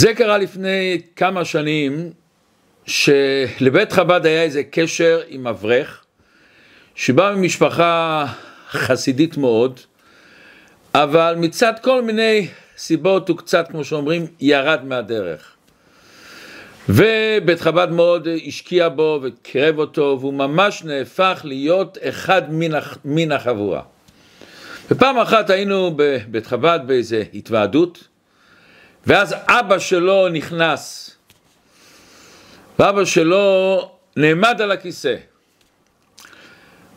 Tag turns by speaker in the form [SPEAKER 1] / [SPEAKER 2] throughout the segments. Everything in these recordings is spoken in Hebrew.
[SPEAKER 1] זה קרה לפני כמה שנים, שלבית חב"ד היה איזה קשר עם אברך, שבא ממשפחה חסידית מאוד, אבל מצד כל מיני סיבות הוא קצת, כמו שאומרים, ירד מהדרך. ובית חב"ד מאוד השקיע בו וקרב אותו, והוא ממש נהפך להיות אחד מן, מן החבורה. ופעם אחת היינו בבית חב"ד באיזה התוועדות, ואז אבא שלו נכנס, ואבא שלו נעמד על הכיסא,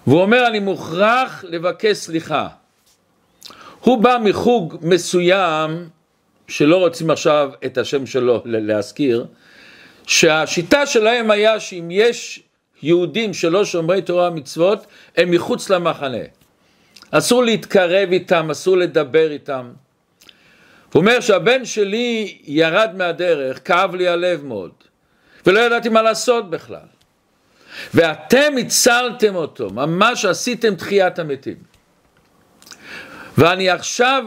[SPEAKER 1] והוא אומר, אני מוכרח לבקש סליחה. הוא בא מחוג מסוים, שלא רוצים עכשיו את השם שלו להזכיר, שהשיטה שלהם היה שאם יש יהודים שלא שומרי תורה ומצוות, הם מחוץ למחנה. אסור להתקרב איתם, אסור לדבר איתם. הוא אומר שהבן שלי ירד מהדרך, כאב לי הלב מאוד, ולא ידעתי מה לעשות בכלל. ואתם הצלתם אותו, ממש עשיתם תחיית המתים. ואני עכשיו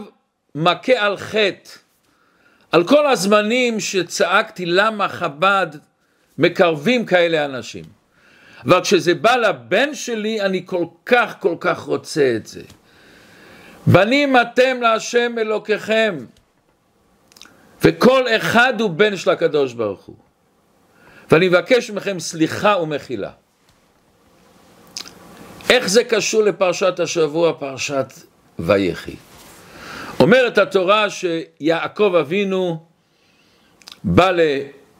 [SPEAKER 1] מכה על חטא, על כל הזמנים שצעקתי למה חב"ד מקרבים כאלה אנשים. אבל כשזה בא לבן שלי, אני כל כך כל כך רוצה את זה. בנים אתם להשם אלוקיכם, וכל אחד הוא בן של הקדוש ברוך הוא. ואני מבקש מכם סליחה ומחילה. איך זה קשור לפרשת השבוע, פרשת ויחי? אומרת התורה שיעקב אבינו בא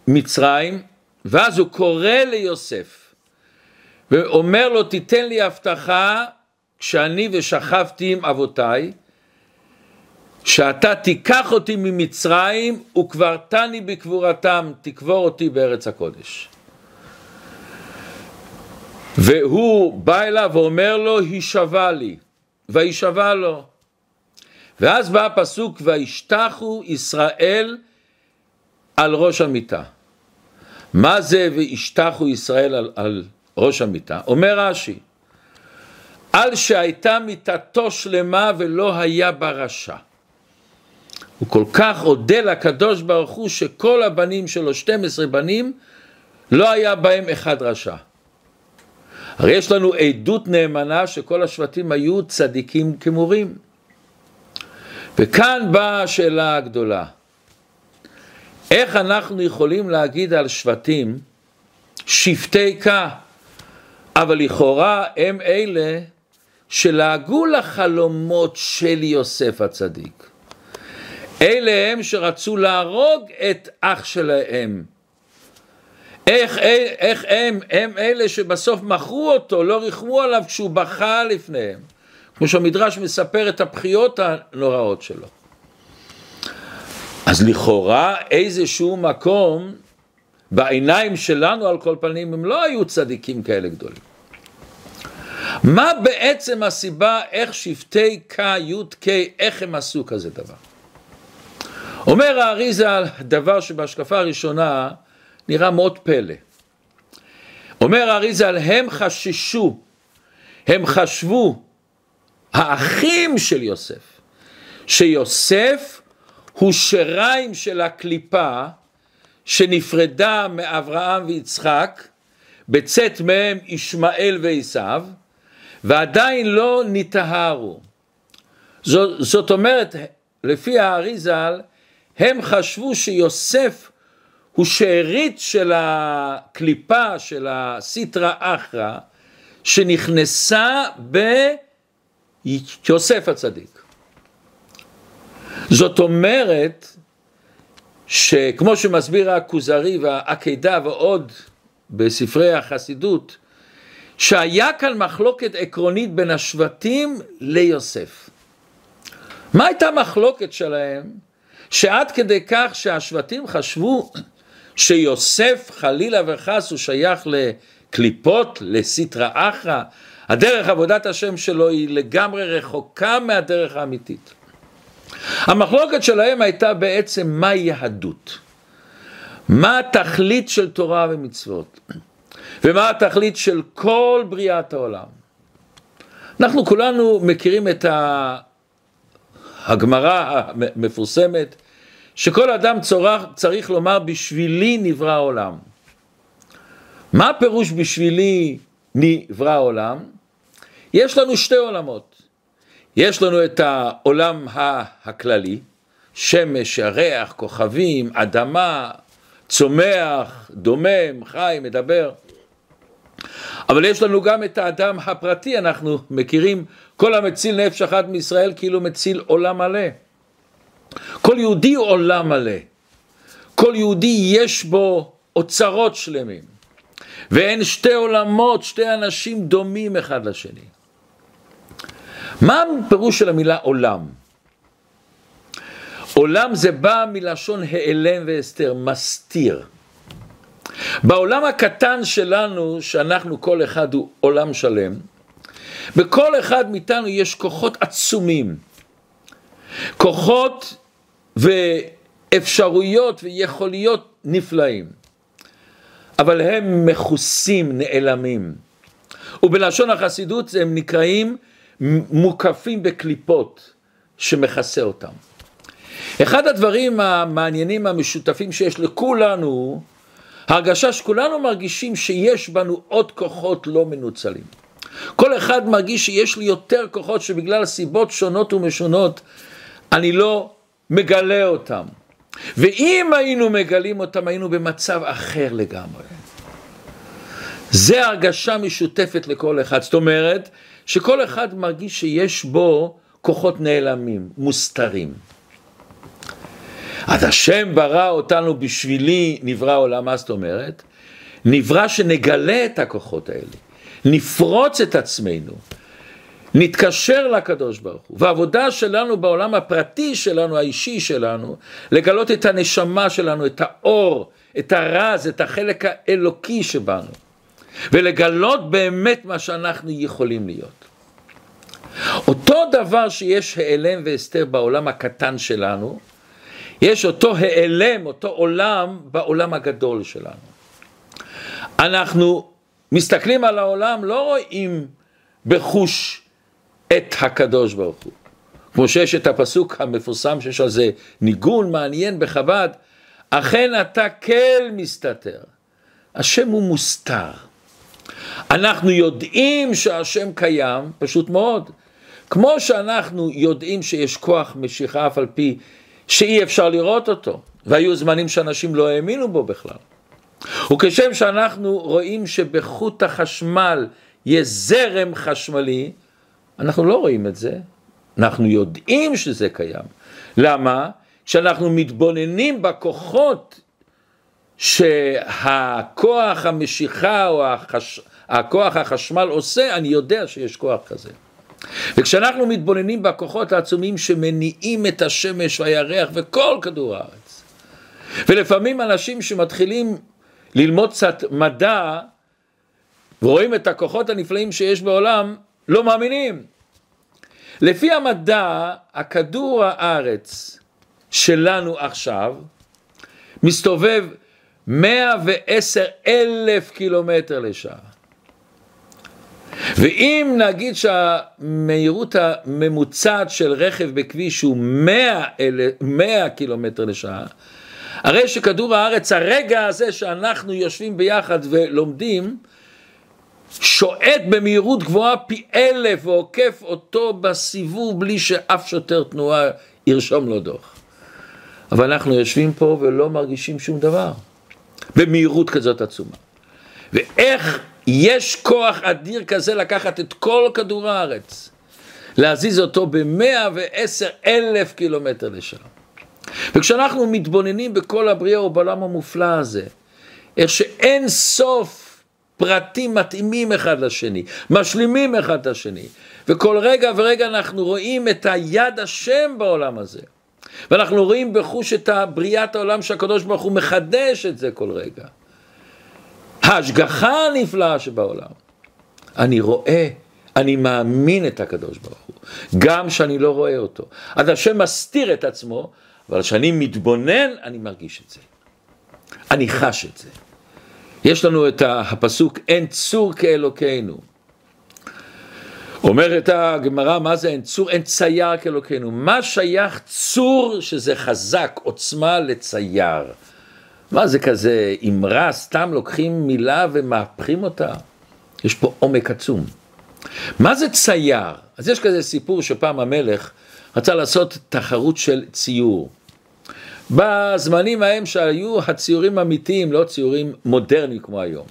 [SPEAKER 1] למצרים, ואז הוא קורא ליוסף, ואומר לו, תיתן לי הבטחה כשאני ושכבתי עם אבותיי, שאתה תיקח אותי ממצרים וקברתני בקבורתם, תקבור אותי בארץ הקודש. והוא בא אליו ואומר לו, הישבע לי, וישבע לו. ואז בא הפסוק, וישתחו ישראל על ראש המיטה. מה זה וישתחו ישראל על, על ראש המיטה? אומר רש"י, על שהייתה מיתתו שלמה ולא היה בה רשע. הוא כל כך אודה לקדוש ברוך הוא שכל הבנים שלו, 12 בנים, לא היה בהם אחד רשע. הרי יש לנו עדות נאמנה שכל השבטים היו צדיקים כמורים. וכאן באה השאלה הגדולה. איך אנחנו יכולים להגיד על שבטים שבטי כה, אבל לכאורה הם אלה שלעגו לחלומות של יוסף הצדיק. אלה הם שרצו להרוג את אח שלהם. איך, איך הם, הם אלה שבסוף מכרו אותו, לא ריחמו עליו כשהוא בכה לפניהם. כמו שהמדרש מספר את הבכיות הנוראות שלו. אז לכאורה איזשהו מקום בעיניים שלנו על כל פנים הם לא היו צדיקים כאלה גדולים. מה בעצם הסיבה איך שבטי כ' איך הם עשו כזה דבר? אומר האריזה דבר שבהשקפה הראשונה נראה מאוד פלא. אומר האריזה הם חששו, הם חשבו, האחים של יוסף, שיוסף הוא שריים של הקליפה שנפרדה מאברהם ויצחק, בצאת מהם ישמעאל ועשיו, ועדיין לא נטהרו. זאת, אומרת, לפי האריזל, הם חשבו שיוסף הוא שארית של הקליפה, של הסיטרא אחרא, שנכנסה ביוסף הצדיק. זאת אומרת, שכמו שמסביר הכוזרי והעקדה ועוד בספרי החסידות, שהיה כאן מחלוקת עקרונית בין השבטים ליוסף. מה הייתה המחלוקת שלהם? שעד כדי כך שהשבטים חשבו שיוסף חלילה וחס הוא שייך לקליפות, לסטרא אחרא, הדרך עבודת השם שלו היא לגמרי רחוקה מהדרך האמיתית. המחלוקת שלהם הייתה בעצם מה יהדות, מה התכלית של תורה ומצוות, ומה התכלית של כל בריאת העולם. אנחנו כולנו מכירים את הגמרא המפורסמת שכל אדם צורך, צריך לומר בשבילי נברא העולם. מה הפירוש בשבילי נברא העולם? יש לנו שתי עולמות. יש לנו את העולם הכללי, שמש, ירח, כוכבים, אדמה, צומח, דומם, חי, מדבר. אבל יש לנו גם את האדם הפרטי, אנחנו מכירים כל המציל נפש אחת מישראל כאילו מציל עולם מלא. כל יהודי הוא עולם מלא. כל יהודי יש בו אוצרות שלמים. ואין שתי עולמות, שתי אנשים דומים אחד לשני. מה הפירוש של המילה עולם? עולם זה בא מלשון העלם והסתר, מסתיר. בעולם הקטן שלנו, שאנחנו כל אחד הוא עולם שלם, בכל אחד מאיתנו יש כוחות עצומים. כוחות ואפשרויות ויכוליות נפלאים. אבל הם מכוסים, נעלמים. ובלשון החסידות הם נקראים מוקפים בקליפות שמכסה אותם. אחד הדברים המעניינים המשותפים שיש לכולנו, הרגשה שכולנו מרגישים שיש בנו עוד כוחות לא מנוצלים. כל אחד מרגיש שיש לי יותר כוחות שבגלל סיבות שונות ומשונות אני לא מגלה אותם. ואם היינו מגלים אותם היינו במצב אחר לגמרי. זה הרגשה משותפת לכל אחד. זאת אומרת שכל אחד מרגיש שיש בו כוחות נעלמים, מוסתרים. אז השם ברא אותנו בשבילי נברא עולם, מה זאת אומרת? נברא שנגלה את הכוחות האלה, נפרוץ את עצמנו, נתקשר לקדוש ברוך הוא. והעבודה שלנו בעולם הפרטי שלנו, האישי שלנו, לגלות את הנשמה שלנו, את האור, את הרז, את החלק האלוקי שבנו, ולגלות באמת מה שאנחנו יכולים להיות. אותו דבר שיש העלם והסתר בעולם הקטן שלנו, יש אותו העלם, אותו עולם, בעולם הגדול שלנו. אנחנו מסתכלים על העולם, לא רואים בחוש את הקדוש ברוך הוא. כמו שיש את הפסוק המפורסם שיש על זה ניגון מעניין בחב"ד, אכן אתה כל מסתתר. השם הוא מוסתר. אנחנו יודעים שהשם קיים, פשוט מאוד. כמו שאנחנו יודעים שיש כוח משיכה אף על פי שאי אפשר לראות אותו, והיו זמנים שאנשים לא האמינו בו בכלל. וכשם שאנחנו רואים שבחוט החשמל יש זרם חשמלי, אנחנו לא רואים את זה, אנחנו יודעים שזה קיים. למה? כשאנחנו מתבוננים בכוחות שהכוח המשיכה או החש... הכוח החשמל עושה, אני יודע שיש כוח כזה. וכשאנחנו מתבוננים בכוחות העצומים שמניעים את השמש והירח וכל כדור הארץ, ולפעמים אנשים שמתחילים ללמוד קצת מדע ורואים את הכוחות הנפלאים שיש בעולם, לא מאמינים. לפי המדע, הכדור הארץ שלנו עכשיו מסתובב 110 אלף קילומטר לשעה. ואם נגיד שהמהירות הממוצעת של רכב בכביש הוא 100, 100 קילומטר לשעה, הרי שכדור הארץ, הרגע הזה שאנחנו יושבים ביחד ולומדים, שועט במהירות גבוהה פי אלף ועוקף אותו בסיבוב בלי שאף שוטר תנועה ירשום לו דוח. אבל אנחנו יושבים פה ולא מרגישים שום דבר, במהירות כזאת עצומה. ואיך יש כוח אדיר כזה לקחת את כל כדור הארץ, להזיז אותו במאה ועשר אלף קילומטר לשעה. וכשאנחנו מתבוננים בכל הבריאה ובעולם המופלא הזה, איך שאין סוף פרטים מתאימים אחד לשני, משלימים אחד את השני, וכל רגע ורגע אנחנו רואים את היד השם בעולם הזה. ואנחנו רואים בחוש את בריאת העולם שהקדוש ברוך הוא מחדש את זה כל רגע. ההשגחה הנפלאה שבעולם. אני רואה, אני מאמין את הקדוש ברוך הוא, גם שאני לא רואה אותו. אז השם מסתיר את עצמו, אבל כשאני מתבונן, אני מרגיש את זה. אני חש את זה. יש לנו את הפסוק, אין צור כאלוקינו. אומרת הגמרא, מה זה אין צור? אין צייר כאלוקינו. מה שייך צור שזה חזק, עוצמה לצייר? מה זה כזה אמרה, סתם לוקחים מילה ומהפכים אותה? יש פה עומק עצום. מה זה צייר? אז יש כזה סיפור שפעם המלך רצה לעשות תחרות של ציור. בזמנים ההם שהיו הציורים אמיתיים, לא ציורים מודרניים כמו היום.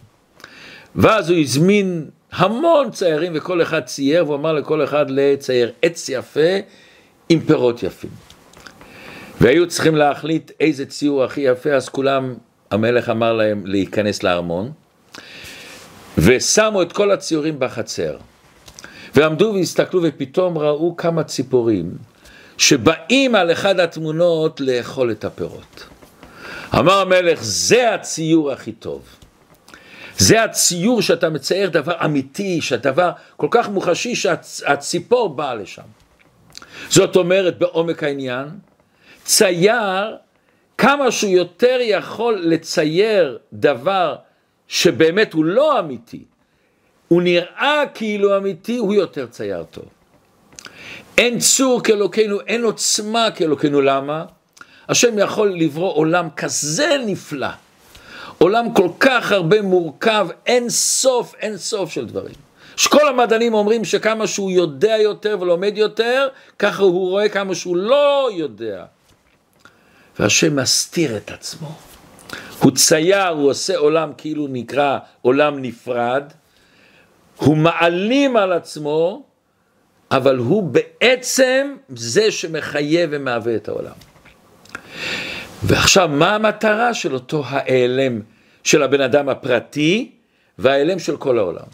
[SPEAKER 1] ואז הוא הזמין המון ציירים וכל אחד צייר והוא אמר לכל אחד לצייר עץ יפה עם פירות יפים. והיו צריכים להחליט איזה ציור הכי יפה, אז כולם, המלך אמר להם להיכנס לארמון, ושמו את כל הציורים בחצר. ועמדו והסתכלו ופתאום ראו כמה ציפורים שבאים על אחד התמונות לאכול את הפירות. אמר המלך, זה הציור הכי טוב. זה הציור שאתה מצייר דבר אמיתי, שהדבר כל כך מוחשי שהציפור באה לשם. זאת אומרת, בעומק העניין, צייר, כמה שהוא יותר יכול לצייר דבר שבאמת הוא לא אמיתי, הוא נראה כאילו אמיתי, הוא יותר צייר טוב. אין צור כאלוקינו, אין עוצמה כאלוקינו, למה? השם יכול לברוא עולם כזה נפלא, עולם כל כך הרבה מורכב, אין סוף, אין סוף של דברים. שכל המדענים אומרים שכמה שהוא יודע יותר ולומד יותר, ככה הוא רואה כמה שהוא לא יודע. והשם מסתיר את עצמו. הוא צייר, הוא עושה עולם כאילו נקרא עולם נפרד, הוא מעלים על עצמו, אבל הוא בעצם זה שמחייב ומהווה את העולם. ועכשיו, מה המטרה של אותו ההיעלם של הבן אדם הפרטי וההיעלם של כל העולם?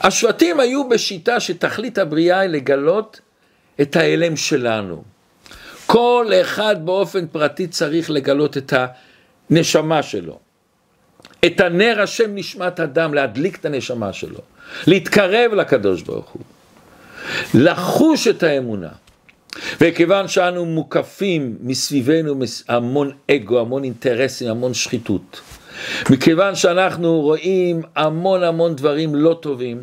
[SPEAKER 1] השבטים היו בשיטה שתכלית הבריאה היא לגלות את ההיעלם שלנו. כל אחד באופן פרטי צריך לגלות את הנשמה שלו. את הנר השם נשמת אדם, להדליק את הנשמה שלו, להתקרב לקדוש ברוך הוא, לחוש את האמונה. וכיוון שאנו מוקפים מסביבנו המון אגו, המון אינטרסים, המון שחיתות, מכיוון שאנחנו רואים המון המון דברים לא טובים,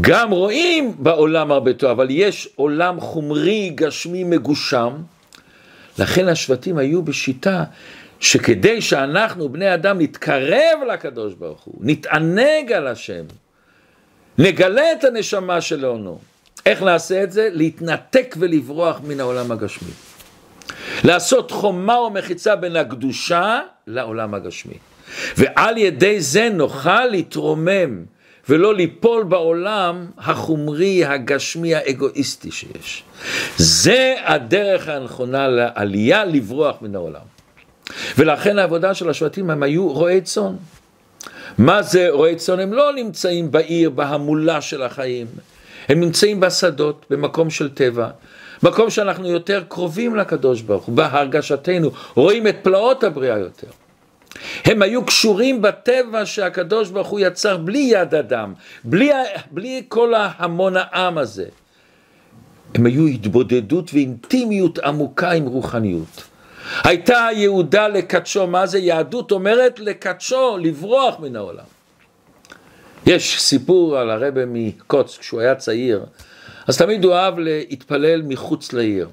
[SPEAKER 1] גם רואים בעולם הרבה טוב, אבל יש עולם חומרי, גשמי, מגושם, לכן השבטים היו בשיטה שכדי שאנחנו, בני אדם, נתקרב לקדוש ברוך הוא, נתענג על השם, נגלה את הנשמה שלנו. איך נעשה את זה? להתנתק ולברוח מן העולם הגשמי. לעשות חומה ומחיצה בין הקדושה לעולם הגשמי. ועל ידי זה נוכל להתרומם ולא ליפול בעולם החומרי, הגשמי, האגואיסטי שיש. זה הדרך הנכונה לעלייה, לברוח מן העולם. ולכן העבודה של השבטים הם היו רועי צאן. מה זה רועי צאן? הם לא נמצאים בעיר, בהמולה של החיים. הם נמצאים בשדות, במקום של טבע. מקום שאנחנו יותר קרובים לקדוש ברוך הוא, בהרגשתנו, רואים את פלאות הבריאה יותר. הם היו קשורים בטבע שהקדוש ברוך הוא יצר בלי יד אדם, בלי, בלי כל ההמון העם הזה. הם היו התבודדות ואינטימיות עמוקה עם רוחניות. הייתה יהודה לקדשו, מה זה יהדות אומרת לקדשו, לברוח מן העולם. יש סיפור על הרבה מקוץ, כשהוא היה צעיר, אז תמיד הוא אהב להתפלל מחוץ לעיר.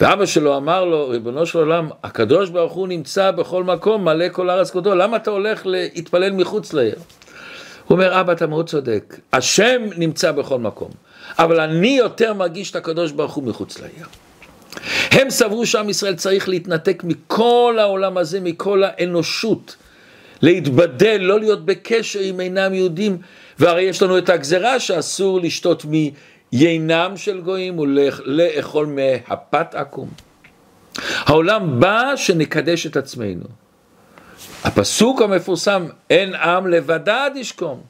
[SPEAKER 1] ואבא שלו אמר לו, ריבונו של עולם, הקדוש ברוך הוא נמצא בכל מקום, מלא כל ארץ כבודו, למה אתה הולך להתפלל מחוץ לעיר? הוא אומר, אבא, אתה מאוד צודק, השם נמצא בכל מקום, אבל אני יותר מרגיש את הקדוש ברוך הוא מחוץ לעיר. הם סברו שעם ישראל צריך להתנתק מכל העולם הזה, מכל האנושות, להתבדל, לא להיות בקשר עם אינם יהודים, והרי יש לנו את הגזרה שאסור לשתות מיינם של גויים ולאכול מהפת עקום. העולם בא שנקדש את עצמנו. הפסוק המפורסם, אין עם לבדד ישכום.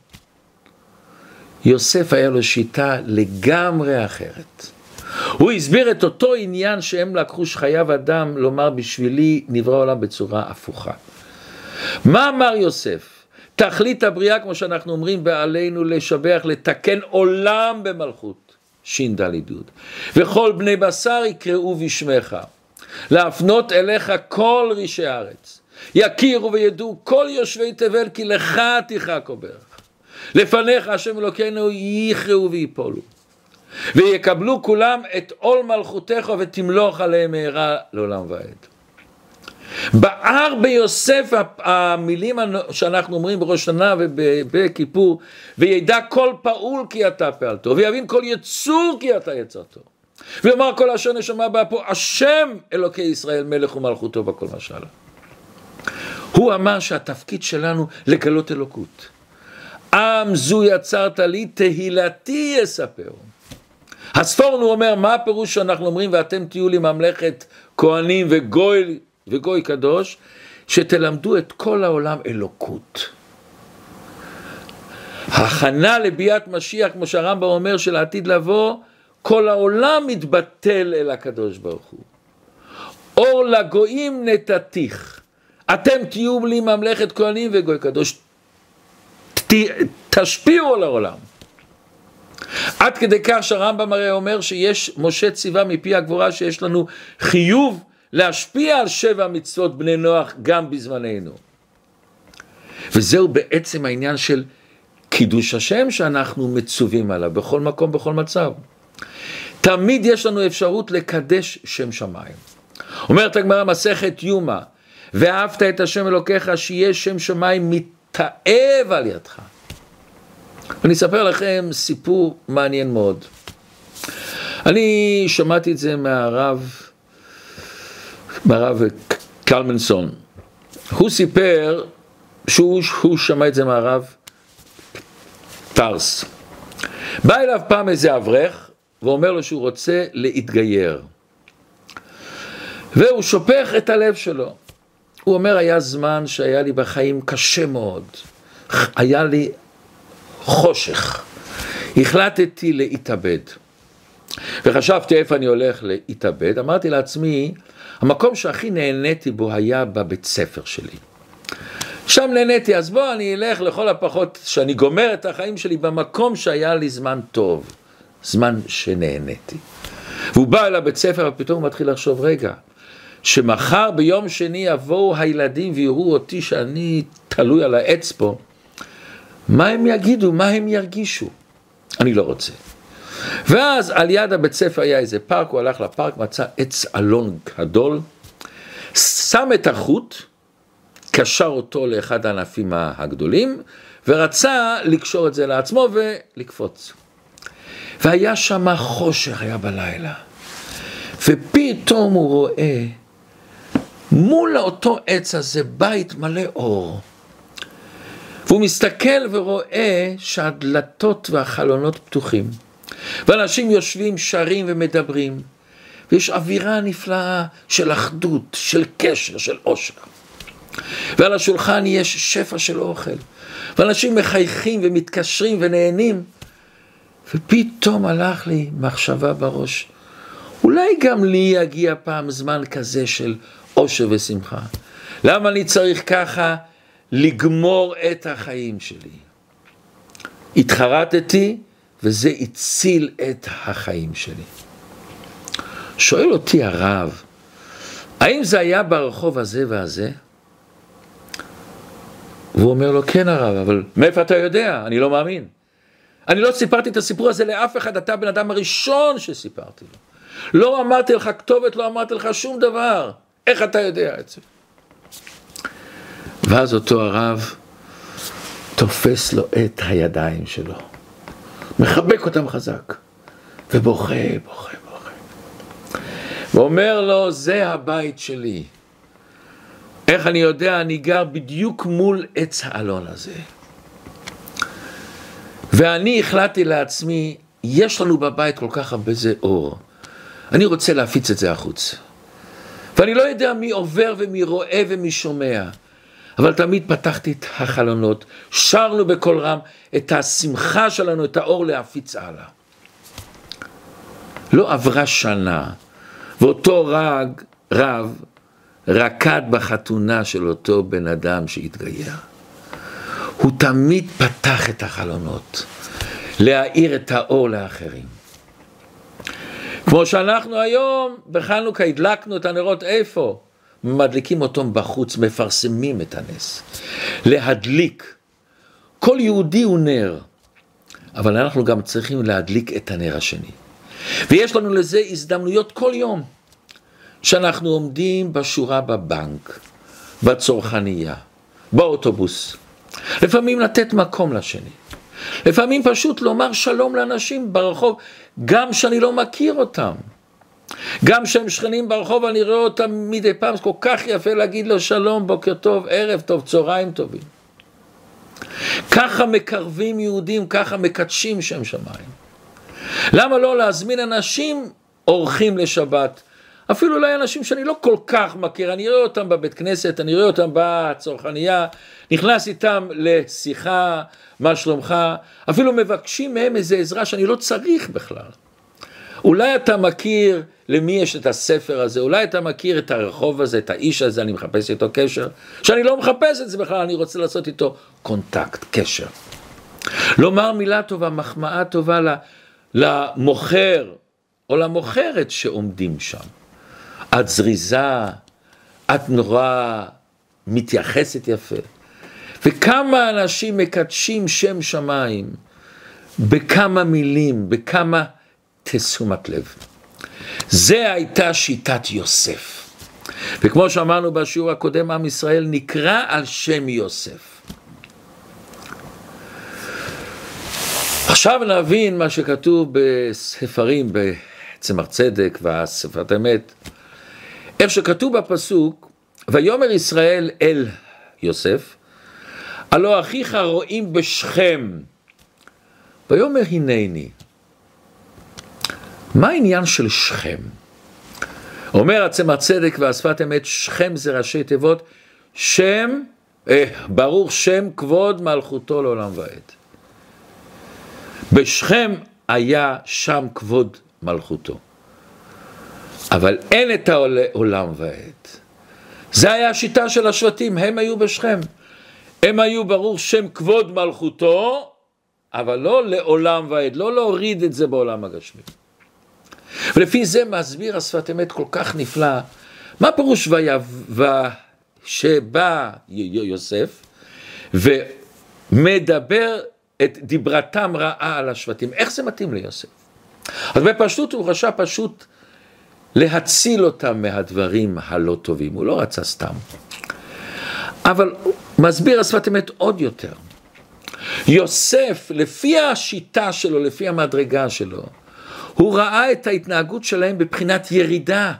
[SPEAKER 1] יוסף היה לו שיטה לגמרי אחרת. הוא הסביר את אותו עניין שהם לקחו שחייו אדם לומר בשבילי נברא עולם בצורה הפוכה. מה אמר יוסף? תכלית הבריאה, כמו שאנחנו אומרים, ועלינו לשבח, לתקן עולם במלכות, ש"ד י', וכל בני בשר יקראו בשמך, להפנות אליך כל רישי הארץ, יכירו וידעו כל יושבי תבל כי לך תיכה ברך. לפניך השם אלוקינו יכרעו ויפולו. ויקבלו כולם את עול מלכותך ותמלוך עליהם מהרה לעולם ועד. בער ביוסף המילים שאנחנו אומרים בראש שנה ובכיפור, וידע כל פעול כי אתה פעלתו, ויבין כל יצור כי אתה יצרתו. ויאמר כל אשר נשמה באפו, השם אלוקי ישראל מלך ומלכותו בכל משל. הוא אמר שהתפקיד שלנו לגלות אלוקות. עם זו יצרת לי, תהילתי יספר. הספורנו אומר, מה הפירוש שאנחנו אומרים, ואתם תהיו לי ממלכת כהנים וגוי, וגוי קדוש, שתלמדו את כל העולם אלוקות. הכנה לביאת משיח, כמו שהרמב"ם אומר, של העתיד לבוא, כל העולם מתבטל אל הקדוש ברוך הוא. אור לגויים נתתיך, אתם תהיו לי ממלכת כהנים וגוי קדוש, ת, תשפיעו על העולם. עד כדי כך שהרמב"ם הרי אומר שיש, משה ציווה מפי הגבורה שיש לנו חיוב להשפיע על שבע מצוות בני נוח גם בזמננו. וזהו בעצם העניין של קידוש השם שאנחנו מצווים עליו בכל מקום, בכל מצב. תמיד יש לנו אפשרות לקדש שם שמיים. אומרת הגמרא מסכת יומא, ואהבת את השם אלוקיך שיהיה שם שמיים מתאהב על ידך. אני אספר לכם סיפור מעניין מאוד. אני שמעתי את זה מהרב, מהרב קלמנסון. הוא סיפר שהוא שמע את זה מהרב טרס. בא אליו פעם איזה אברך ואומר לו שהוא רוצה להתגייר. והוא שופך את הלב שלו. הוא אומר, היה זמן שהיה לי בחיים קשה מאוד. היה לי חושך. החלטתי להתאבד. וחשבתי איפה אני הולך להתאבד. אמרתי לעצמי, המקום שהכי נהניתי בו היה בבית ספר שלי. שם נהניתי, אז בוא אני אלך לכל הפחות, שאני גומר את החיים שלי במקום שהיה לי זמן טוב, זמן שנהניתי. והוא בא אל הבית ספר ופתאום הוא מתחיל לחשוב, רגע, שמחר ביום שני יבואו הילדים ויראו אותי שאני תלוי על העץ פה, מה הם יגידו, מה הם ירגישו? אני לא רוצה. ואז על יד הבית ספר היה איזה פארק, הוא הלך לפארק, מצא עץ אלון גדול, שם את החוט, קשר אותו לאחד הענפים הגדולים, ורצה לקשור את זה לעצמו ולקפוץ. והיה שם חושך, היה בלילה. ופתאום הוא רואה מול אותו עץ הזה בית מלא אור. והוא מסתכל ורואה שהדלתות והחלונות פתוחים. ואנשים יושבים, שרים ומדברים. ויש אווירה נפלאה של אחדות, של קשר, של עושר. ועל השולחן יש שפע של אוכל. ואנשים מחייכים ומתקשרים ונהנים. ופתאום הלך לי מחשבה בראש, אולי גם לי יגיע פעם זמן כזה של עושר ושמחה. למה אני צריך ככה לגמור את החיים שלי? התחרטתי וזה הציל את החיים שלי. שואל אותי הרב, האם זה היה ברחוב הזה והזה? והוא אומר לו, כן הרב, אבל מאיפה אתה יודע? אני לא מאמין. אני לא סיפרתי את הסיפור הזה לאף אחד, אתה הבן אדם הראשון שסיפרתי לו. לא אמרתי לך כתובת, לא אמרתי לך שום דבר. איך אתה יודע את זה? ואז אותו הרב תופס לו את הידיים שלו, מחבק אותם חזק, ובוכה, בוכה, בוכה. ואומר לו, זה הבית שלי. איך אני יודע? אני גר בדיוק מול עץ האלון הזה. ואני החלטתי לעצמי, יש לנו בבית כל כך הרבה זה אור. אני רוצה להפיץ את זה החוץ. ואני לא יודע מי עובר ומי רואה ומי שומע, אבל תמיד פתחתי את החלונות, שרנו בקול רם את השמחה שלנו, את האור להפיץ הלאה. לא עברה שנה, ואותו רג, רב רקד בחתונה של אותו בן אדם שהתגייר. הוא תמיד פתח את החלונות, להאיר את האור לאחרים. כמו שאנחנו היום בחנוכה הדלקנו את הנרות איפה? מדליקים אותם בחוץ, מפרסמים את הנס. להדליק כל יהודי הוא נר, אבל אנחנו גם צריכים להדליק את הנר השני. ויש לנו לזה הזדמנויות כל יום, שאנחנו עומדים בשורה בבנק, בצרכנייה, באוטובוס. לפעמים לתת מקום לשני. לפעמים פשוט לומר שלום לאנשים ברחוב, גם שאני לא מכיר אותם. גם כשהם שכנים ברחוב אני רואה אותם מדי פעם, זה כל כך יפה להגיד לו שלום, בוקר טוב, ערב טוב, צהריים טובים. ככה מקרבים יהודים, ככה מקדשים שם שמיים. למה לא להזמין אנשים אורחים לשבת? אפילו אולי אנשים שאני לא כל כך מכיר, אני רואה אותם בבית כנסת, אני רואה אותם בצרכנייה, נכנס איתם לשיחה, מה שלומך, אפילו מבקשים מהם איזה עזרה שאני לא צריך בכלל. אולי אתה מכיר למי יש את הספר הזה, אולי אתה מכיר את הרחוב הזה, את האיש הזה, אני מחפש איתו קשר, שאני לא מחפש את זה בכלל, אני רוצה לעשות איתו קונטקט, קשר. לומר מילה טובה, מחמאה טובה למוכר או למוכרת שעומדים שם. את זריזה, את נורא מתייחסת יפה. וכמה אנשים מקדשים שם שמיים בכמה מילים, בכמה תשומת לב. זה הייתה שיטת יוסף. וכמו שאמרנו בשיעור הקודם, עם ישראל נקרא על שם יוסף. עכשיו נבין מה שכתוב בספרים, בצמח צדק והספרת אמת, איך שכתוב בפסוק, ויאמר ישראל אל יוסף, הלא אחיך רואים בשכם, ויאמר הנני. מה העניין של שכם? אומר הצמח צדק והשפת אמת, שכם זה ראשי תיבות, שם, אה, ברוך שם כבוד מלכותו לעולם ועד. בשכם היה שם כבוד מלכותו. אבל אין את העולם ועד. זה היה השיטה של השבטים, הם היו בשכם. הם היו ברור שם כבוד מלכותו, אבל לא לעולם ועד, לא להוריד את זה בעולם הגשמי. ולפי זה מסביר השפת אמת כל כך נפלא, מה פירוש שבא יוסף ומדבר את דיברתם רעה על השבטים, איך זה מתאים ליוסף? אז בפשטות הוא רשע פשוט להציל אותם מהדברים הלא טובים, הוא לא רצה סתם. אבל מסביר השפת אמת עוד יותר. יוסף, לפי השיטה שלו, לפי המדרגה שלו, הוא ראה את ההתנהגות שלהם בבחינת ירידה.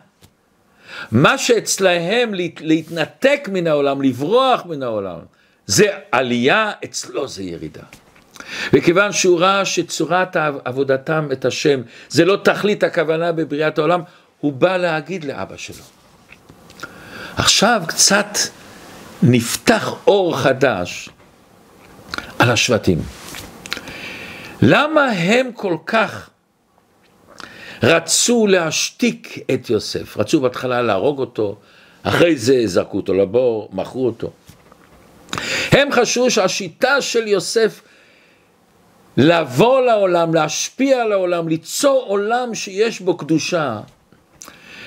[SPEAKER 1] מה שאצלהם להתנתק מן העולם, לברוח מן העולם, זה עלייה, אצלו זה ירידה. וכיוון שהוא ראה שצורת עבודתם את השם זה לא תכלית הכוונה בבריאת העולם, הוא בא להגיד לאבא שלו. עכשיו קצת נפתח אור חדש על השבטים. למה הם כל כך רצו להשתיק את יוסף? רצו בהתחלה להרוג אותו, אחרי זה זרקו אותו לבור, מכרו אותו. הם חשבו שהשיטה של יוסף לבוא לעולם, להשפיע על העולם, ליצור עולם שיש בו קדושה,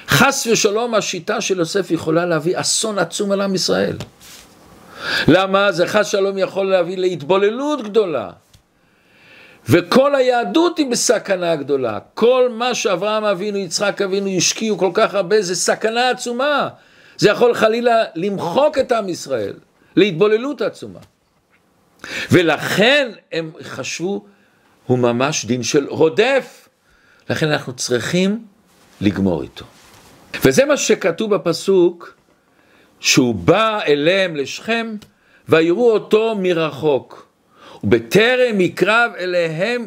[SPEAKER 1] חס ושלום השיטה של יוסף יכולה להביא אסון עצום על עם ישראל. למה? זה חס ושלום יכול להביא להתבוללות גדולה. וכל היהדות היא בסכנה גדולה. כל מה שאברהם אבינו, יצחק אבינו השקיעו כל כך הרבה, זה סכנה עצומה. זה יכול חלילה למחוק את עם ישראל, להתבוללות עצומה. ולכן הם חשבו, הוא ממש דין של רודף. לכן אנחנו צריכים לגמור איתו. וזה מה שכתוב בפסוק, שהוא בא אליהם לשכם, ויראו אותו מרחוק. ובטרם יקרב אליהם,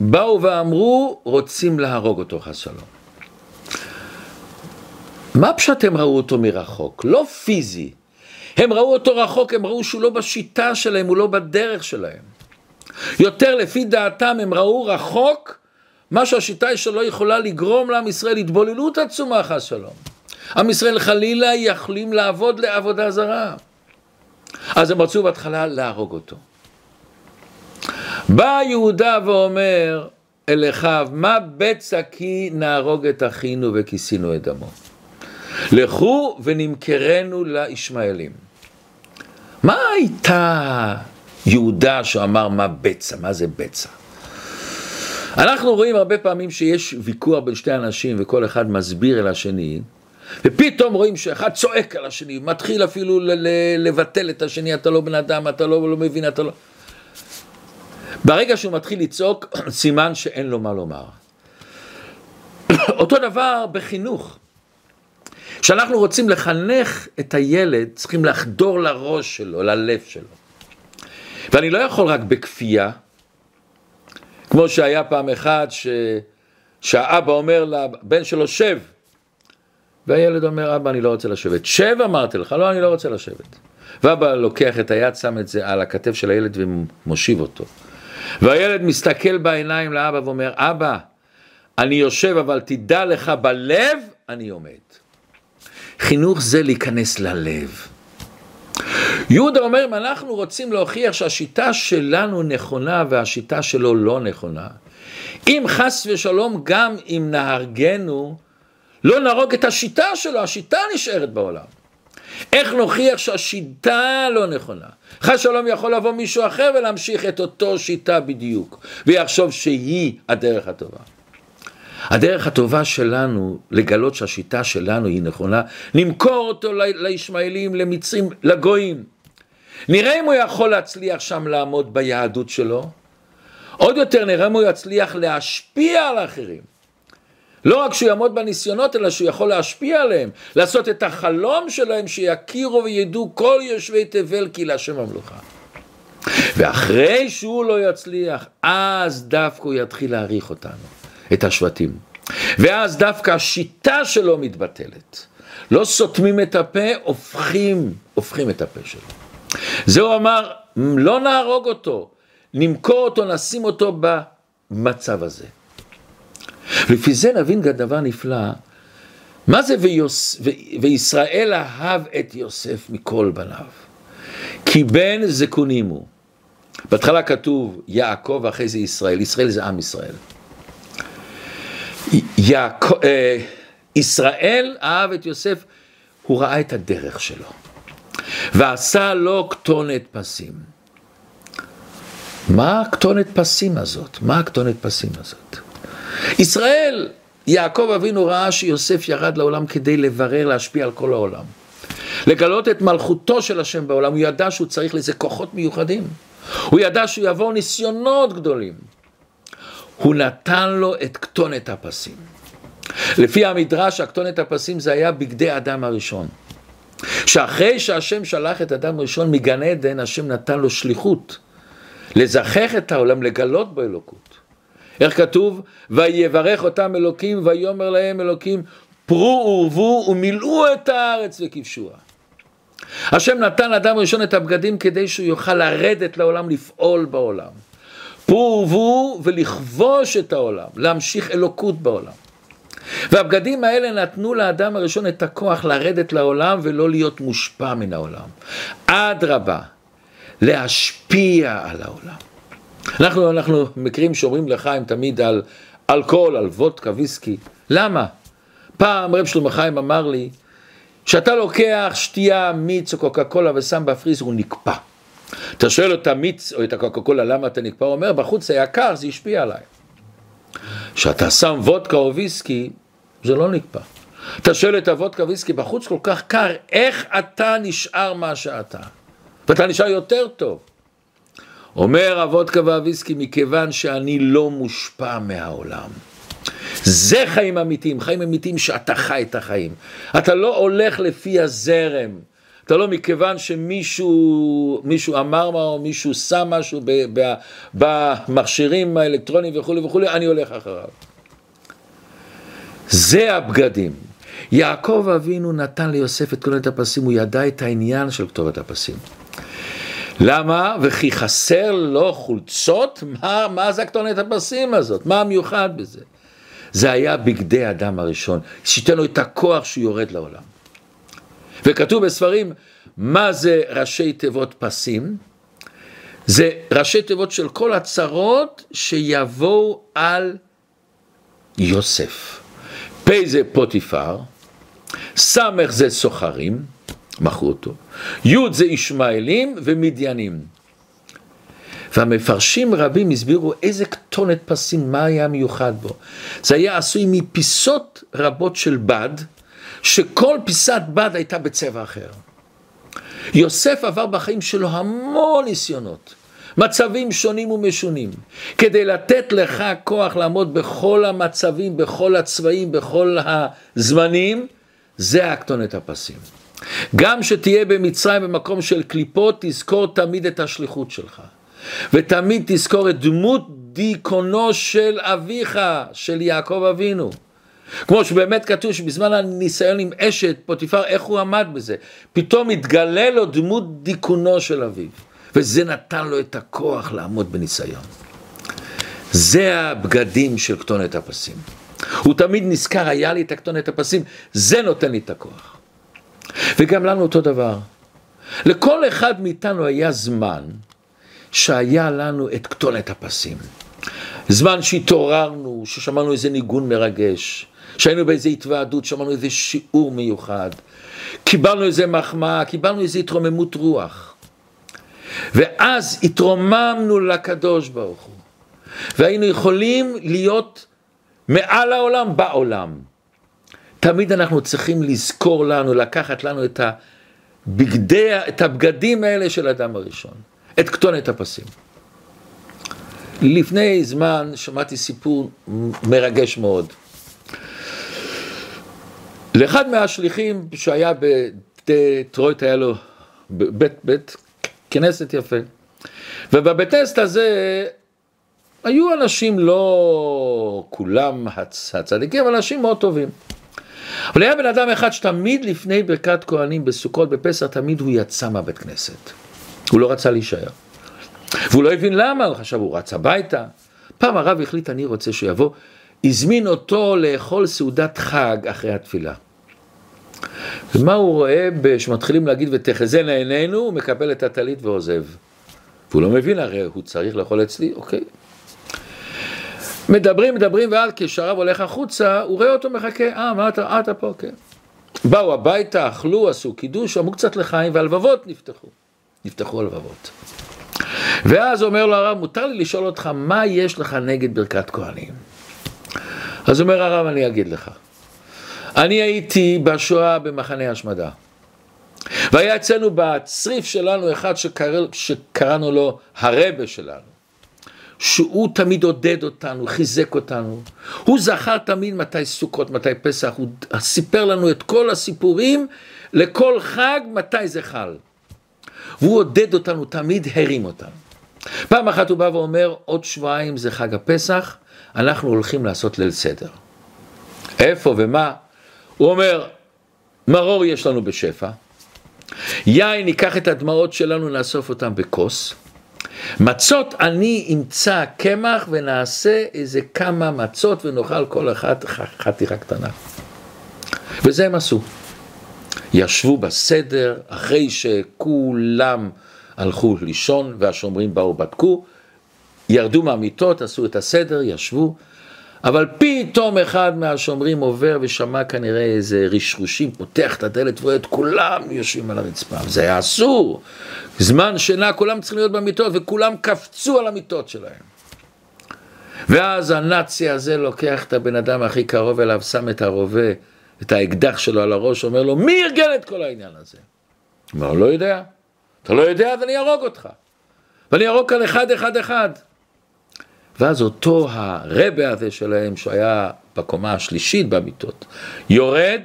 [SPEAKER 1] באו ואמרו, רוצים להרוג אותו חס שלום. מה פשוט הם ראו אותו מרחוק? לא פיזי. הם ראו אותו רחוק, הם ראו שהוא לא בשיטה שלהם, הוא לא בדרך שלהם. יותר לפי דעתם הם ראו רחוק מה שהשיטה שלו יכולה לגרום לעם ישראל התבוללות עצומה חס שלום. עם ישראל חלילה יכולים לעבוד לעבודה זרה. אז הם רצו בהתחלה להרוג אותו. בא יהודה ואומר אל אחיו, מה בצע כי נהרוג את אחינו וכיסינו את דמו. לכו ונמכרנו לישמעאלים. מה הייתה יהודה שאמר מה בצע, מה זה בצע. אנחנו רואים הרבה פעמים שיש ויכוח בין שתי אנשים וכל אחד מסביר אל השני, ופתאום רואים שאחד צועק על השני, מתחיל אפילו לבטל את השני, אתה לא בן אדם, אתה לא, לא מבין, אתה לא... ברגע שהוא מתחיל לצעוק, סימן שאין לו מה לומר. אותו דבר בחינוך. כשאנחנו רוצים לחנך את הילד, צריכים לחדור לראש שלו, ללב שלו. ואני לא יכול רק בכפייה, כמו שהיה פעם אחד ש... שהאבא אומר לבן שלו, שב. והילד אומר, אבא, אני לא רוצה לשבת. שב אמרתי לך, לא, אני לא רוצה לשבת. ואבא לוקח את היד, שם את זה על הכתף של הילד ומושיב אותו. והילד מסתכל בעיניים לאבא ואומר, אבא, אני יושב, אבל תדע לך, בלב אני עומד. חינוך זה להיכנס ללב. יהודה אומר, אם אנחנו רוצים להוכיח שהשיטה שלנו נכונה והשיטה שלו לא נכונה, אם חס ושלום גם אם נהרגנו, לא נהרוג את השיטה שלו, השיטה נשארת בעולם. איך נוכיח שהשיטה לא נכונה? חס ושלום יכול לבוא מישהו אחר ולהמשיך את אותו שיטה בדיוק, ויחשוב שהיא הדרך הטובה. הדרך הטובה שלנו לגלות שהשיטה שלנו היא נכונה, נמכור אותו לישמעאלים, למצרים, לגויים. נראה אם הוא יכול להצליח שם לעמוד ביהדות שלו, עוד יותר נראה אם הוא יצליח להשפיע על האחרים. לא רק שהוא יעמוד בניסיונות, אלא שהוא יכול להשפיע עליהם, לעשות את החלום שלהם, שיכירו וידעו כל יושבי תבל כי להשם המלוכה. ואחרי שהוא לא יצליח, אז דווקא הוא יתחיל להעריך אותנו. את השבטים. ואז דווקא השיטה שלו מתבטלת. לא סותמים את הפה, הופכים, הופכים את הפה שלו. זה הוא אמר, לא נהרוג אותו, נמכור אותו, נשים אותו במצב הזה. לפי זה נבין גם דבר נפלא, מה זה ויוס, ו, וישראל אהב את יוסף מכל בניו? כי בן זקונים הוא. בהתחלה כתוב יעקב ואחרי זה ישראל, ישראל זה עם ישראל. יעקב, אה, ישראל אהב את יוסף, הוא ראה את הדרך שלו, ועשה לו כתונת פסים. מה הכתונת פסים הזאת? מה הכתונת פסים הזאת? ישראל, יעקב אבינו ראה שיוסף ירד לעולם כדי לברר, להשפיע על כל העולם. לגלות את מלכותו של השם בעולם, הוא ידע שהוא צריך לזה כוחות מיוחדים. הוא ידע יעבור ניסיונות גדולים. הוא נתן לו את כתונת הפסים. לפי המדרש, הכתונת הפסים זה היה בגדי אדם הראשון. שאחרי שהשם שלח את אדם הראשון מגן עדן, השם נתן לו שליחות. לזכח את העולם, לגלות בו אלוקות. איך כתוב? ויברך אותם אלוקים, ויאמר להם אלוקים, פרו ורבו ומילאו את הארץ וכבשוה. השם נתן לאדם ראשון את הבגדים כדי שהוא יוכל לרדת לעולם, לפעול בעולם. פרו ורבו ולכבוש את העולם, להמשיך אלוקות בעולם. והבגדים האלה נתנו לאדם הראשון את הכוח לרדת לעולם ולא להיות מושפע מן העולם. אדרבה, להשפיע על העולם. אנחנו, אנחנו מכירים שאומרים לחיים תמיד על אלכוהול, על וודקה, ויסקי. למה? פעם רב שלמה חיים אמר לי, כשאתה לוקח שתייה, מיץ או קוקה קולה ושם בפריזר הוא נקפא. אתה שואל את המיץ או את הקוקה קולה למה אתה נקפא, הוא אומר בחוץ היה קר, זה השפיע עליי. כשאתה שם וודקה או ויסקי, זה לא נקפא. אתה שואל את הוודקה ויסקי בחוץ כל כך קר, איך אתה נשאר מה שאתה? ואתה נשאר יותר טוב. אומר הוודקה והוויסקי, מכיוון שאני לא מושפע מהעולם. זה חיים אמיתיים, חיים אמיתיים שאתה חי את החיים. אתה לא הולך לפי הזרם. אתה לא מכיוון שמישהו מישהו אמר מה או מישהו שם משהו במכשירים האלקטרוניים וכולי וכולי, אני הולך אחריו. זה הבגדים. יעקב אבינו נתן ליוסף את כתובת הפסים, הוא ידע את העניין של כתובת הפסים. למה? וכי חסר לו חולצות? מה, מה זה הכתונת הפסים הזאת? מה המיוחד בזה? זה היה בגדי אדם הראשון, שייתן לו את הכוח שהוא יורד לעולם. וכתוב בספרים, מה זה ראשי תיבות פסים? זה ראשי תיבות של כל הצרות שיבואו על יוסף. פ' זה פוטיפר, ס' זה סוחרים, מכרו אותו, י' זה ישמעאלים ומדיינים. והמפרשים רבים הסבירו איזה כתונת פסים, מה היה מיוחד בו. זה היה עשוי מפיסות רבות של בד, שכל פיסת בד הייתה בצבע אחר. יוסף עבר בחיים שלו המון ניסיונות, מצבים שונים ומשונים, כדי לתת לך כוח לעמוד בכל המצבים, בכל הצבעים, בכל הזמנים, זה הכתונת הפסים. גם שתהיה במצרים במקום של קליפות, תזכור תמיד את השליחות שלך. ותמיד תזכור את דמות דיכאונו של אביך, של יעקב אבינו. כמו שבאמת כתוב שבזמן הניסיון עם אשת פוטיפר, איך הוא עמד בזה? פתאום התגלה לו דמות דיכאונו של אביו, וזה נתן לו את הכוח לעמוד בניסיון. זה הבגדים של כתונת הפסים. הוא תמיד נזכר, היה לי את הכתונת הפסים, זה נותן לי את הכוח. וגם לנו אותו דבר. לכל אחד מאיתנו היה זמן שהיה לנו את כתונת הפסים. זמן שהתעוררנו, ששמענו איזה ניגון מרגש, שהיינו באיזה התוועדות, שמענו איזה שיעור מיוחד, קיבלנו איזה מחמאה, קיבלנו איזה התרוממות רוח. ואז התרוממנו לקדוש ברוך הוא, והיינו יכולים להיות מעל העולם בעולם. תמיד אנחנו צריכים לזכור לנו, לקחת לנו את, הבגדי, את הבגדים האלה של האדם הראשון, את כתונת הפסים. לפני זמן שמעתי סיפור מרגש מאוד. לאחד מהשליחים שהיה בדטרויט היה לו בית, בית כנסת יפה. ובבית כנסת הזה היו אנשים לא כולם הצ, הצדיקים, אבל אנשים מאוד טובים. אבל היה בן אדם אחד שתמיד לפני ברכת כהנים בסוכות בפסח, תמיד הוא יצא מהבית כנסת. הוא לא רצה להישאר. והוא לא הבין למה, הוא חשב, הוא רץ הביתה. פעם הרב החליט, אני רוצה שהוא יבוא, הזמין אותו לאכול סעודת חג אחרי התפילה. ומה הוא רואה שמתחילים להגיד ותחזינה עינינו, הוא מקבל את הטלית ועוזב. והוא לא מבין הרי, הוא צריך לאכול אצלי, אוקיי. מדברים, מדברים, ואז כשהרב הולך החוצה, הוא רואה אותו מחכה, אה, מה אתה, אה, אתה פה, כן. באו הביתה, אכלו, עשו קידוש, אמרו קצת לחיים, והלבבות נפתחו. נפתחו הלבבות. ואז אומר לו הרב, מותר לי לשאול אותך, מה יש לך נגד ברכת כהנים? אז אומר הרב, אני אגיד לך. אני הייתי בשואה במחנה השמדה. והיה אצלנו בצריף שלנו אחד שקרא, שקראנו לו הרבה שלנו. שהוא תמיד עודד אותנו, חיזק אותנו. הוא זכר תמיד מתי סוכות, מתי פסח, הוא סיפר לנו את כל הסיפורים לכל חג, מתי זה חל. והוא עודד אותנו, תמיד הרים אותנו. פעם אחת הוא בא ואומר, עוד שבועיים זה חג הפסח, אנחנו הולכים לעשות ליל סדר. איפה ומה? הוא אומר, מרור יש לנו בשפע, יין, ניקח את הדמעות שלנו, נאסוף אותם בכוס, מצות אני אמצא קמח ונעשה איזה כמה מצות ונאכל כל אחת חתיכה קטנה. וזה הם עשו. ישבו בסדר, אחרי שכולם הלכו לישון והשומרים באו בדקו, ירדו מהמיטות, עשו את הסדר, ישבו, אבל פתאום אחד מהשומרים עובר ושמע כנראה איזה רשרושים, פותח את הדלת ורואה את כולם יושבים על הרצפה, זה היה אסור, זמן שינה, כולם צריכים להיות במיטות וכולם קפצו על המיטות שלהם. ואז הנאצי הזה לוקח את הבן אדם הכי קרוב אליו, שם את הרובה, את האקדח שלו על הראש, אומר לו, מי ארגן את כל העניין הזה? הוא אומר, לא יודע. אתה לא יודע, אז אני אהרוג אותך. ואני אהרוג כאן אחד, אחד, אחד. ואז אותו הרבה הזה שלהם, שהיה בקומה השלישית במיטות, יורד,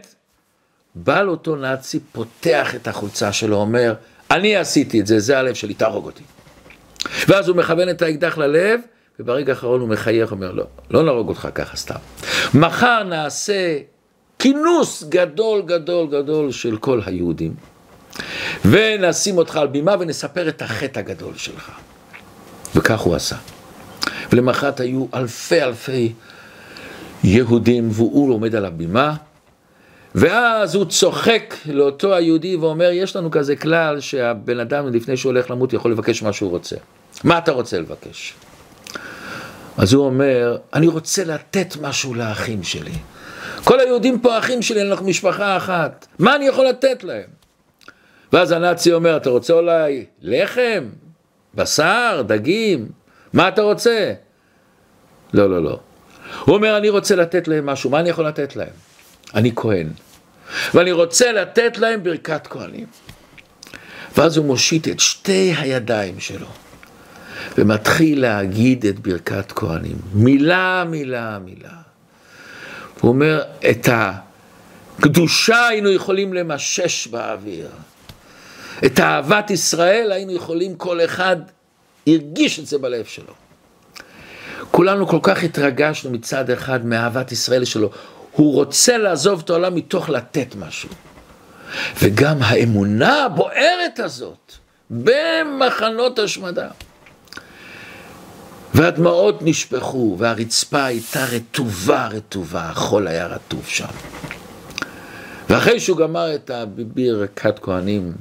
[SPEAKER 1] בא לאותו נאצי, פותח את החולצה שלו, אומר, אני עשיתי את זה, זה הלב שלי, תהרוג אותי. ואז הוא מכוון את האקדח ללב, וברגע האחרון הוא מחייך, אומר, לא, לא נהרוג אותך ככה סתם. מחר נעשה כינוס גדול גדול גדול של כל היהודים, ונשים אותך על בימה ונספר את החטא הגדול שלך. וכך הוא עשה. ולמחרת היו אלפי אלפי יהודים, והוא עומד על הבימה, ואז הוא צוחק לאותו היהודי ואומר, יש לנו כזה כלל שהבן אדם לפני שהוא הולך למות יכול לבקש מה שהוא רוצה. מה אתה רוצה לבקש? אז הוא אומר, אני רוצה לתת משהו לאחים שלי. כל היהודים פה אחים שלי, אנחנו משפחה אחת. מה אני יכול לתת להם? ואז הנאצי אומר, אתה רוצה אולי לחם? בשר, דגים, מה אתה רוצה? לא, לא, לא. הוא אומר, אני רוצה לתת להם משהו, מה אני יכול לתת להם? אני כהן, ואני רוצה לתת להם ברכת כהנים. ואז הוא מושיט את שתי הידיים שלו, ומתחיל להגיד את ברכת כהנים, מילה, מילה, מילה. הוא אומר, את הקדושה היינו יכולים למשש באוויר. את אהבת ישראל היינו יכולים, כל אחד הרגיש את זה בלב שלו. כולנו כל כך התרגשנו מצד אחד מאהבת ישראל שלו. הוא רוצה לעזוב את העולם מתוך לתת משהו. וגם האמונה הבוערת הזאת במחנות השמדה. והדמעות נשפכו, והרצפה הייתה רטובה רטובה, החול היה רטוב שם. ואחרי שהוא גמר את הברכת כהנים,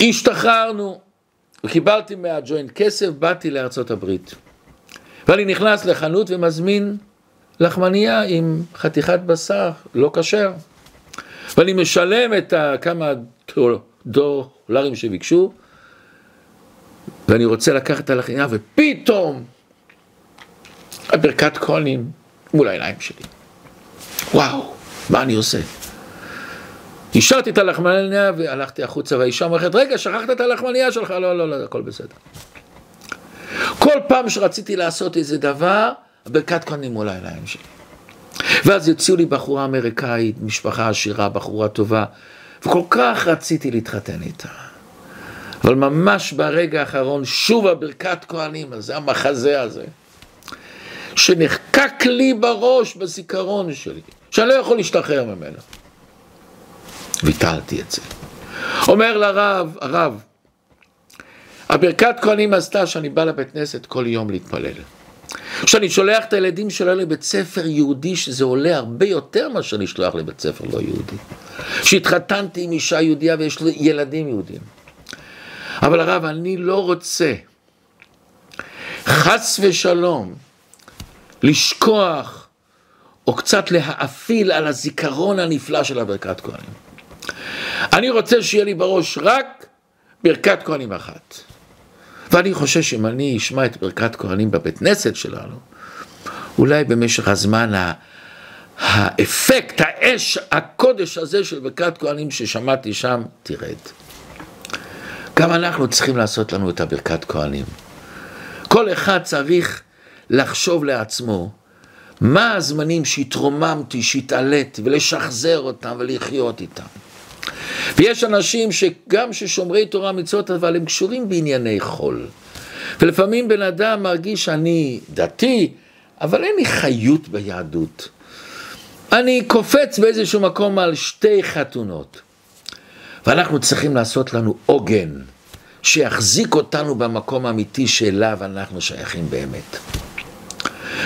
[SPEAKER 1] השתחררנו, וקיבלתי מהג'וינט כסף, באתי לארצות הברית. ואני נכנס לחנות ומזמין לחמניה עם חתיכת בשר לא כשר. ואני משלם את כמה דולרים שביקשו, ואני רוצה לקחת את הלחמניה, ופתאום הברכת כהנים מול העיניים שלי. וואו, מה אני עושה? השארתי את הלחמניה והלכתי החוצה, והאישה אומרת, רגע, שכחת את הלחמניה שלך? לא, לא, לא, הכל בסדר. כל פעם שרציתי לעשות איזה דבר, ברכת כהנים מול העיניים שלי. ואז יוציאו לי בחורה אמריקאית, משפחה עשירה, בחורה טובה, וכל כך רציתי להתחתן איתה. אבל ממש ברגע האחרון, שוב הברכת כהנים הזה, המחזה הזה, שנחקק לי בראש, בזיכרון שלי, שאני לא יכול להשתחרר ממנו. ביטלתי את זה. אומר לרב, הרב, הברכת כהנים עשתה שאני בא לבית כנסת כל יום להתפלל. כשאני שולח את הילדים שלו לבית ספר יהודי, שזה עולה הרבה יותר מאשר לשלוח לבית ספר לא יהודי. שהתחתנתי עם אישה יהודייה ויש לי ילדים יהודים. אבל הרב, אני לא רוצה, חס ושלום, לשכוח או קצת להאפיל על הזיכרון הנפלא של הברכת כהנים. אני רוצה שיהיה לי בראש רק ברכת כהנים אחת. ואני חושב שאם אני אשמע את ברכת כהנים בבית כנסת שלנו, אולי במשך הזמן האפקט, האש, הקודש הזה של ברכת כהנים ששמעתי שם, תרד. גם אנחנו צריכים לעשות לנו את הברכת כהנים. כל אחד צריך לחשוב לעצמו מה הזמנים שהתרוממתי, שהתעליתי, ולשחזר אותם ולחיות איתם. ויש אנשים שגם ששומרי תורה מצוות, אבל הם קשורים בענייני חול. ולפעמים בן אדם מרגיש שאני דתי, אבל אין לי חיות ביהדות. אני קופץ באיזשהו מקום על שתי חתונות. ואנחנו צריכים לעשות לנו עוגן, שיחזיק אותנו במקום האמיתי שאליו אנחנו שייכים באמת.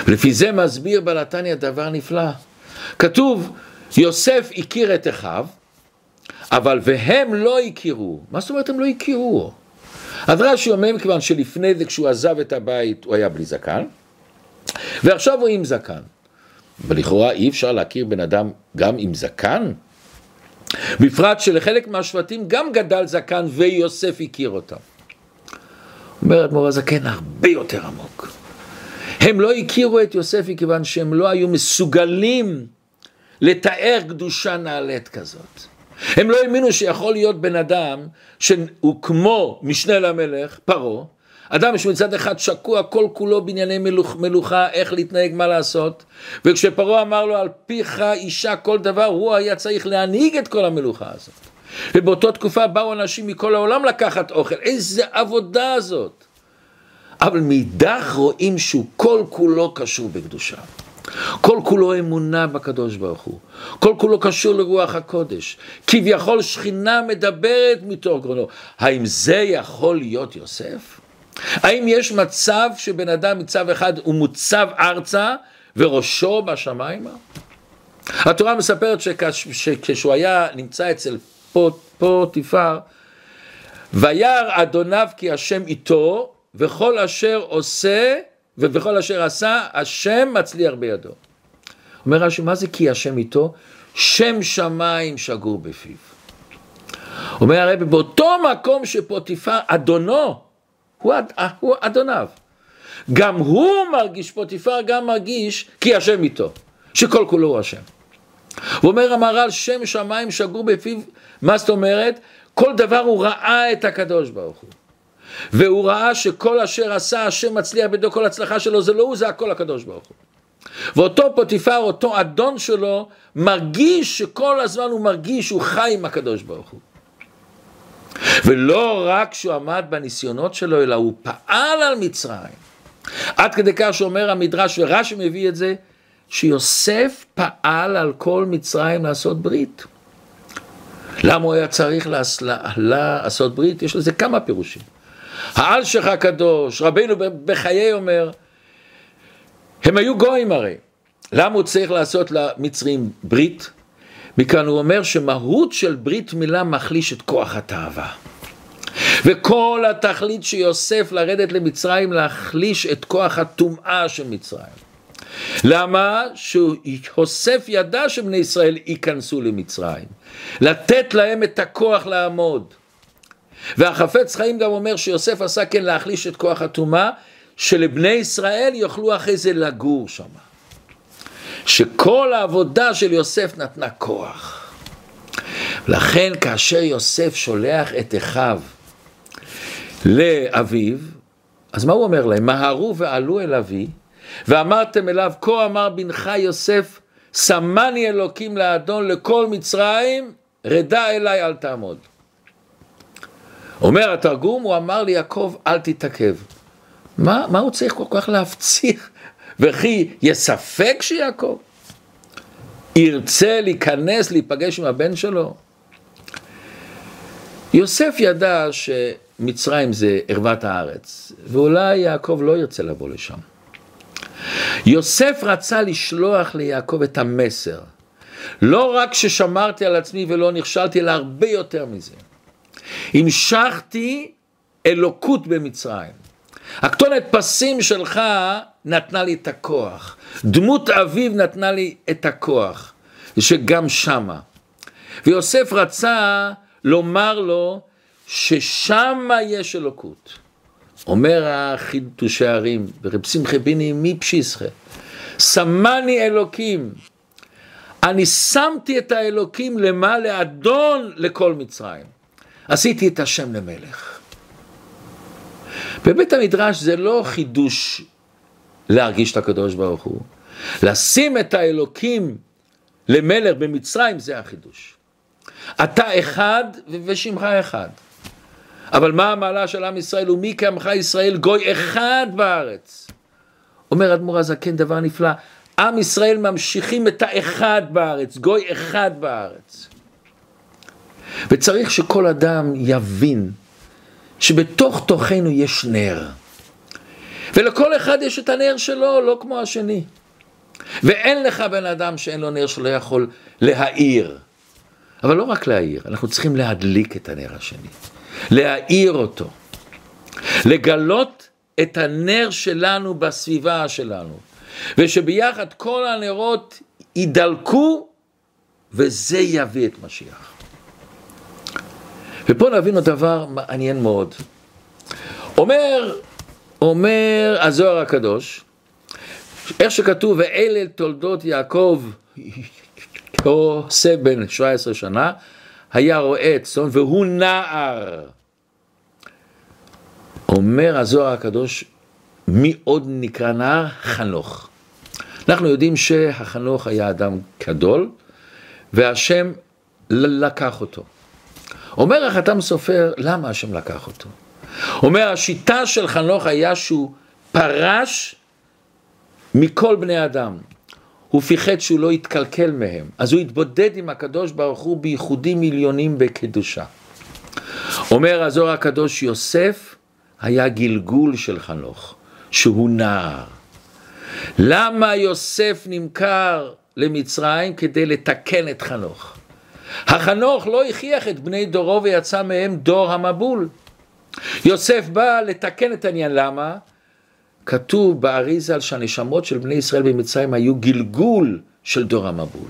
[SPEAKER 1] ולפי זה מסביר בלתניה דבר נפלא. כתוב, יוסף הכיר את אחיו, אבל והם לא הכירו. מה זאת אומרת הם לא הכירו? אז רש"י אומר מכיוון שלפני זה כשהוא עזב את הבית הוא היה בלי זקן, ועכשיו הוא עם זקן. ולכאורה אי אפשר להכיר בן אדם גם עם זקן? בפרט שלחלק מהשבטים גם גדל זקן ויוסף הכיר אותם. אומר אדמו"ר הזקן הרבה יותר עמוק. הם לא הכירו את יוסף מכיוון שהם לא היו מסוגלים לתאר קדושה נעלית כזאת. הם לא האמינו שיכול להיות בן אדם שהוא כמו משנה למלך, פרעה, אדם שמצד אחד שקוע כל כולו בענייני מלוכ, מלוכה, איך להתנהג, מה לעשות, וכשפרעה אמר לו על פיך אישה כל דבר, הוא היה צריך להנהיג את כל המלוכה הזאת. ובאותה תקופה באו אנשים מכל העולם לקחת אוכל, איזה עבודה זאת. אבל מאידך רואים שהוא כל כולו קשור בקדושה. כל כולו אמונה בקדוש ברוך הוא, כל כולו קשור לרוח הקודש, כביכול שכינה מדברת מתוך גרונו. האם זה יכול להיות יוסף? האם יש מצב שבן אדם מצב אחד הוא מוצב ארצה וראשו בשמיימה? התורה מספרת שכשהוא היה נמצא אצל פוטיפר, וירא אדוניו כי השם איתו, וכל אשר עושה ובכל אשר עשה, השם מצליח בידו. אומר רש"י, מה זה כי השם איתו? שם שמיים שגור בפיו. אומר הרב, באותו מקום שפוטיפר, אדונו, הוא, הוא אדוניו. גם הוא מרגיש, פוטיפר גם מרגיש, כי השם איתו, שכל כולו הוא השם. ואומר המהר"ל, שם שמיים שגור בפיו, מה זאת אומרת? כל דבר הוא ראה את הקדוש ברוך הוא. והוא ראה שכל אשר עשה השם מצליח בידו כל הצלחה שלו, זה לא הוא, זה הכל הקדוש ברוך הוא. ואותו פוטיפר, אותו אדון שלו, מרגיש שכל הזמן הוא מרגיש שהוא חי עם הקדוש ברוך הוא. ולא רק שהוא עמד בניסיונות שלו, אלא הוא פעל על מצרים. עד כדי כך שאומר המדרש, ורש"י מביא את זה, שיוסף פעל על כל מצרים לעשות ברית. למה הוא היה צריך לעשות ברית? יש לזה כמה פירושים. האלשך הקדוש, רבינו בחיי אומר, הם היו גויים הרי. למה הוא צריך לעשות למצרים ברית? מכאן הוא אומר שמהות של ברית מילה מחליש את כוח התאווה. וכל התכלית שיוסף לרדת למצרים להחליש את כוח הטומאה של מצרים. למה? שיוסף ידע שבני ישראל ייכנסו למצרים. לתת להם את הכוח לעמוד. והחפץ חיים גם אומר שיוסף עשה כן להחליש את כוח הטומאה, שלבני ישראל יוכלו אחרי זה לגור שם. שכל העבודה של יוסף נתנה כוח. לכן כאשר יוסף שולח את אחיו לאביו, אז מה הוא אומר להם? מהרו ועלו אל אבי, ואמרתם אליו, כה אמר בנך יוסף, שמני אלוקים לאדון לכל מצרים, רדה אליי אל תעמוד. אומר התרגום, הוא אמר ליעקב, אל תתעכב. מה, מה הוא צריך כל כך להפציך? וכי יספק שיעקב ירצה להיכנס, להיפגש עם הבן שלו? יוסף ידע שמצרים זה ערוות הארץ, ואולי יעקב לא ירצה לבוא לשם. יוסף רצה לשלוח ליעקב את המסר. לא רק ששמרתי על עצמי ולא נכשלתי, אלא הרבה יותר מזה. המשכתי אלוקות במצרים. הכתונת פסים שלך נתנה לי את הכוח. דמות אביו נתנה לי את הכוח. שגם שמה. ויוסף רצה לומר לו ששמה יש אלוקות. אומר החידושי הרים, ורב שמחי ביני מי פשיסחה, שמני אלוקים, אני שמתי את האלוקים למה? לאדון לכל מצרים. עשיתי את השם למלך. בבית המדרש זה לא חידוש להרגיש את הקדוש ברוך הוא. לשים את האלוקים למלך במצרים זה החידוש. אתה אחד ושמך אחד. אבל מה המעלה של עם ישראל ומי כעמך ישראל גוי אחד בארץ. אומר אדמו"ר הזקן דבר נפלא, עם ישראל ממשיכים את האחד בארץ, גוי אחד בארץ. וצריך שכל אדם יבין שבתוך תוכנו יש נר. ולכל אחד יש את הנר שלו, לא כמו השני. ואין לך בן אדם שאין לו נר שלא יכול להאיר. אבל לא רק להאיר, אנחנו צריכים להדליק את הנר השני. להאיר אותו. לגלות את הנר שלנו בסביבה שלנו. ושביחד כל הנרות יידלקו, וזה יביא את משיח. ופה נבין עוד דבר מעניין מאוד. אומר, אומר הזוהר הקדוש, איך שכתוב, ואלה תולדות יעקב, יוסף בן 17 שנה, היה רועה צאן והוא נער. אומר הזוהר הקדוש, מי עוד נקרא נער? חנוך. אנחנו יודעים שהחנוך היה אדם גדול, והשם לקח אותו. אומר החתם סופר, למה השם לקח אותו? אומר, השיטה של חנוך היה שהוא פרש מכל בני אדם. הוא פיחד שהוא לא יתקלקל מהם, אז הוא התבודד עם הקדוש ברוך הוא בייחודים מיליונים בקדושה. אומר הזוהר הקדוש יוסף היה גלגול של חנוך, שהוא נער. למה יוסף נמכר למצרים? כדי לתקן את חנוך. החנוך לא הכריח את בני דורו ויצא מהם דור המבול. יוסף בא לתקן את העניין, למה? כתוב באריזה שהנשמות של בני ישראל במצרים היו גלגול של דור המבול.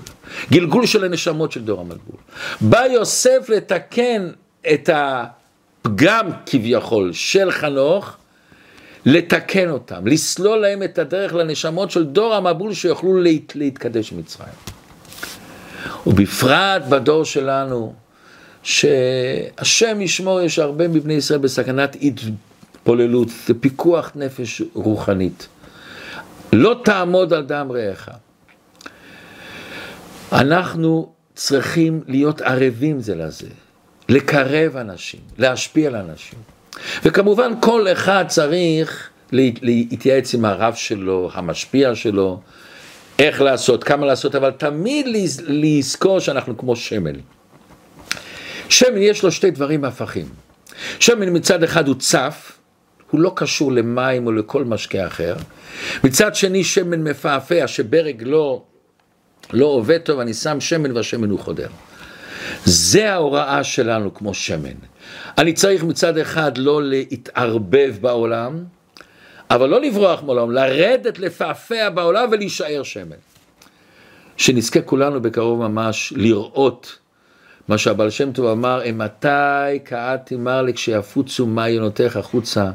[SPEAKER 1] גלגול של הנשמות של דור המבול. בא יוסף לתקן את הפגם כביכול של חנוך, לתקן אותם, לסלול להם את הדרך לנשמות של דור המבול שיוכלו להת, להתקדש במצרים. ובפרט בדור שלנו, שהשם ישמור, יש הרבה מבני ישראל בסכנת התפוללות, זה פיקוח נפש רוחנית. לא תעמוד על דם רעך. אנחנו צריכים להיות ערבים זה לזה, לקרב אנשים, להשפיע על אנשים. וכמובן כל אחד צריך להתייעץ עם הרב שלו, המשפיע שלו, איך לעשות, כמה לעשות, אבל תמיד לזכור שאנחנו כמו שמן. שמן יש לו שתי דברים הפכים. שמן מצד אחד הוא צף, הוא לא קשור למים או לכל משקה אחר. מצד שני שמן מפעפע, שברג לא, לא עובד טוב, אני שם שמן והשמן הוא חודר. זה ההוראה שלנו כמו שמן. אני צריך מצד אחד לא להתערבב בעולם, אבל לא לברוח מעולם, לרדת, לפעפע בעולם ולהישאר שמן. שנזכה כולנו בקרוב ממש לראות מה שהבעל שם טוב אמר, אימתי קראתי מר לי כשיפוצו מעיינותיך החוצה,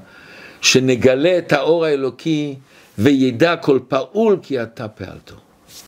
[SPEAKER 1] שנגלה את האור האלוקי וידע כל פעול כי אתה פעלתו.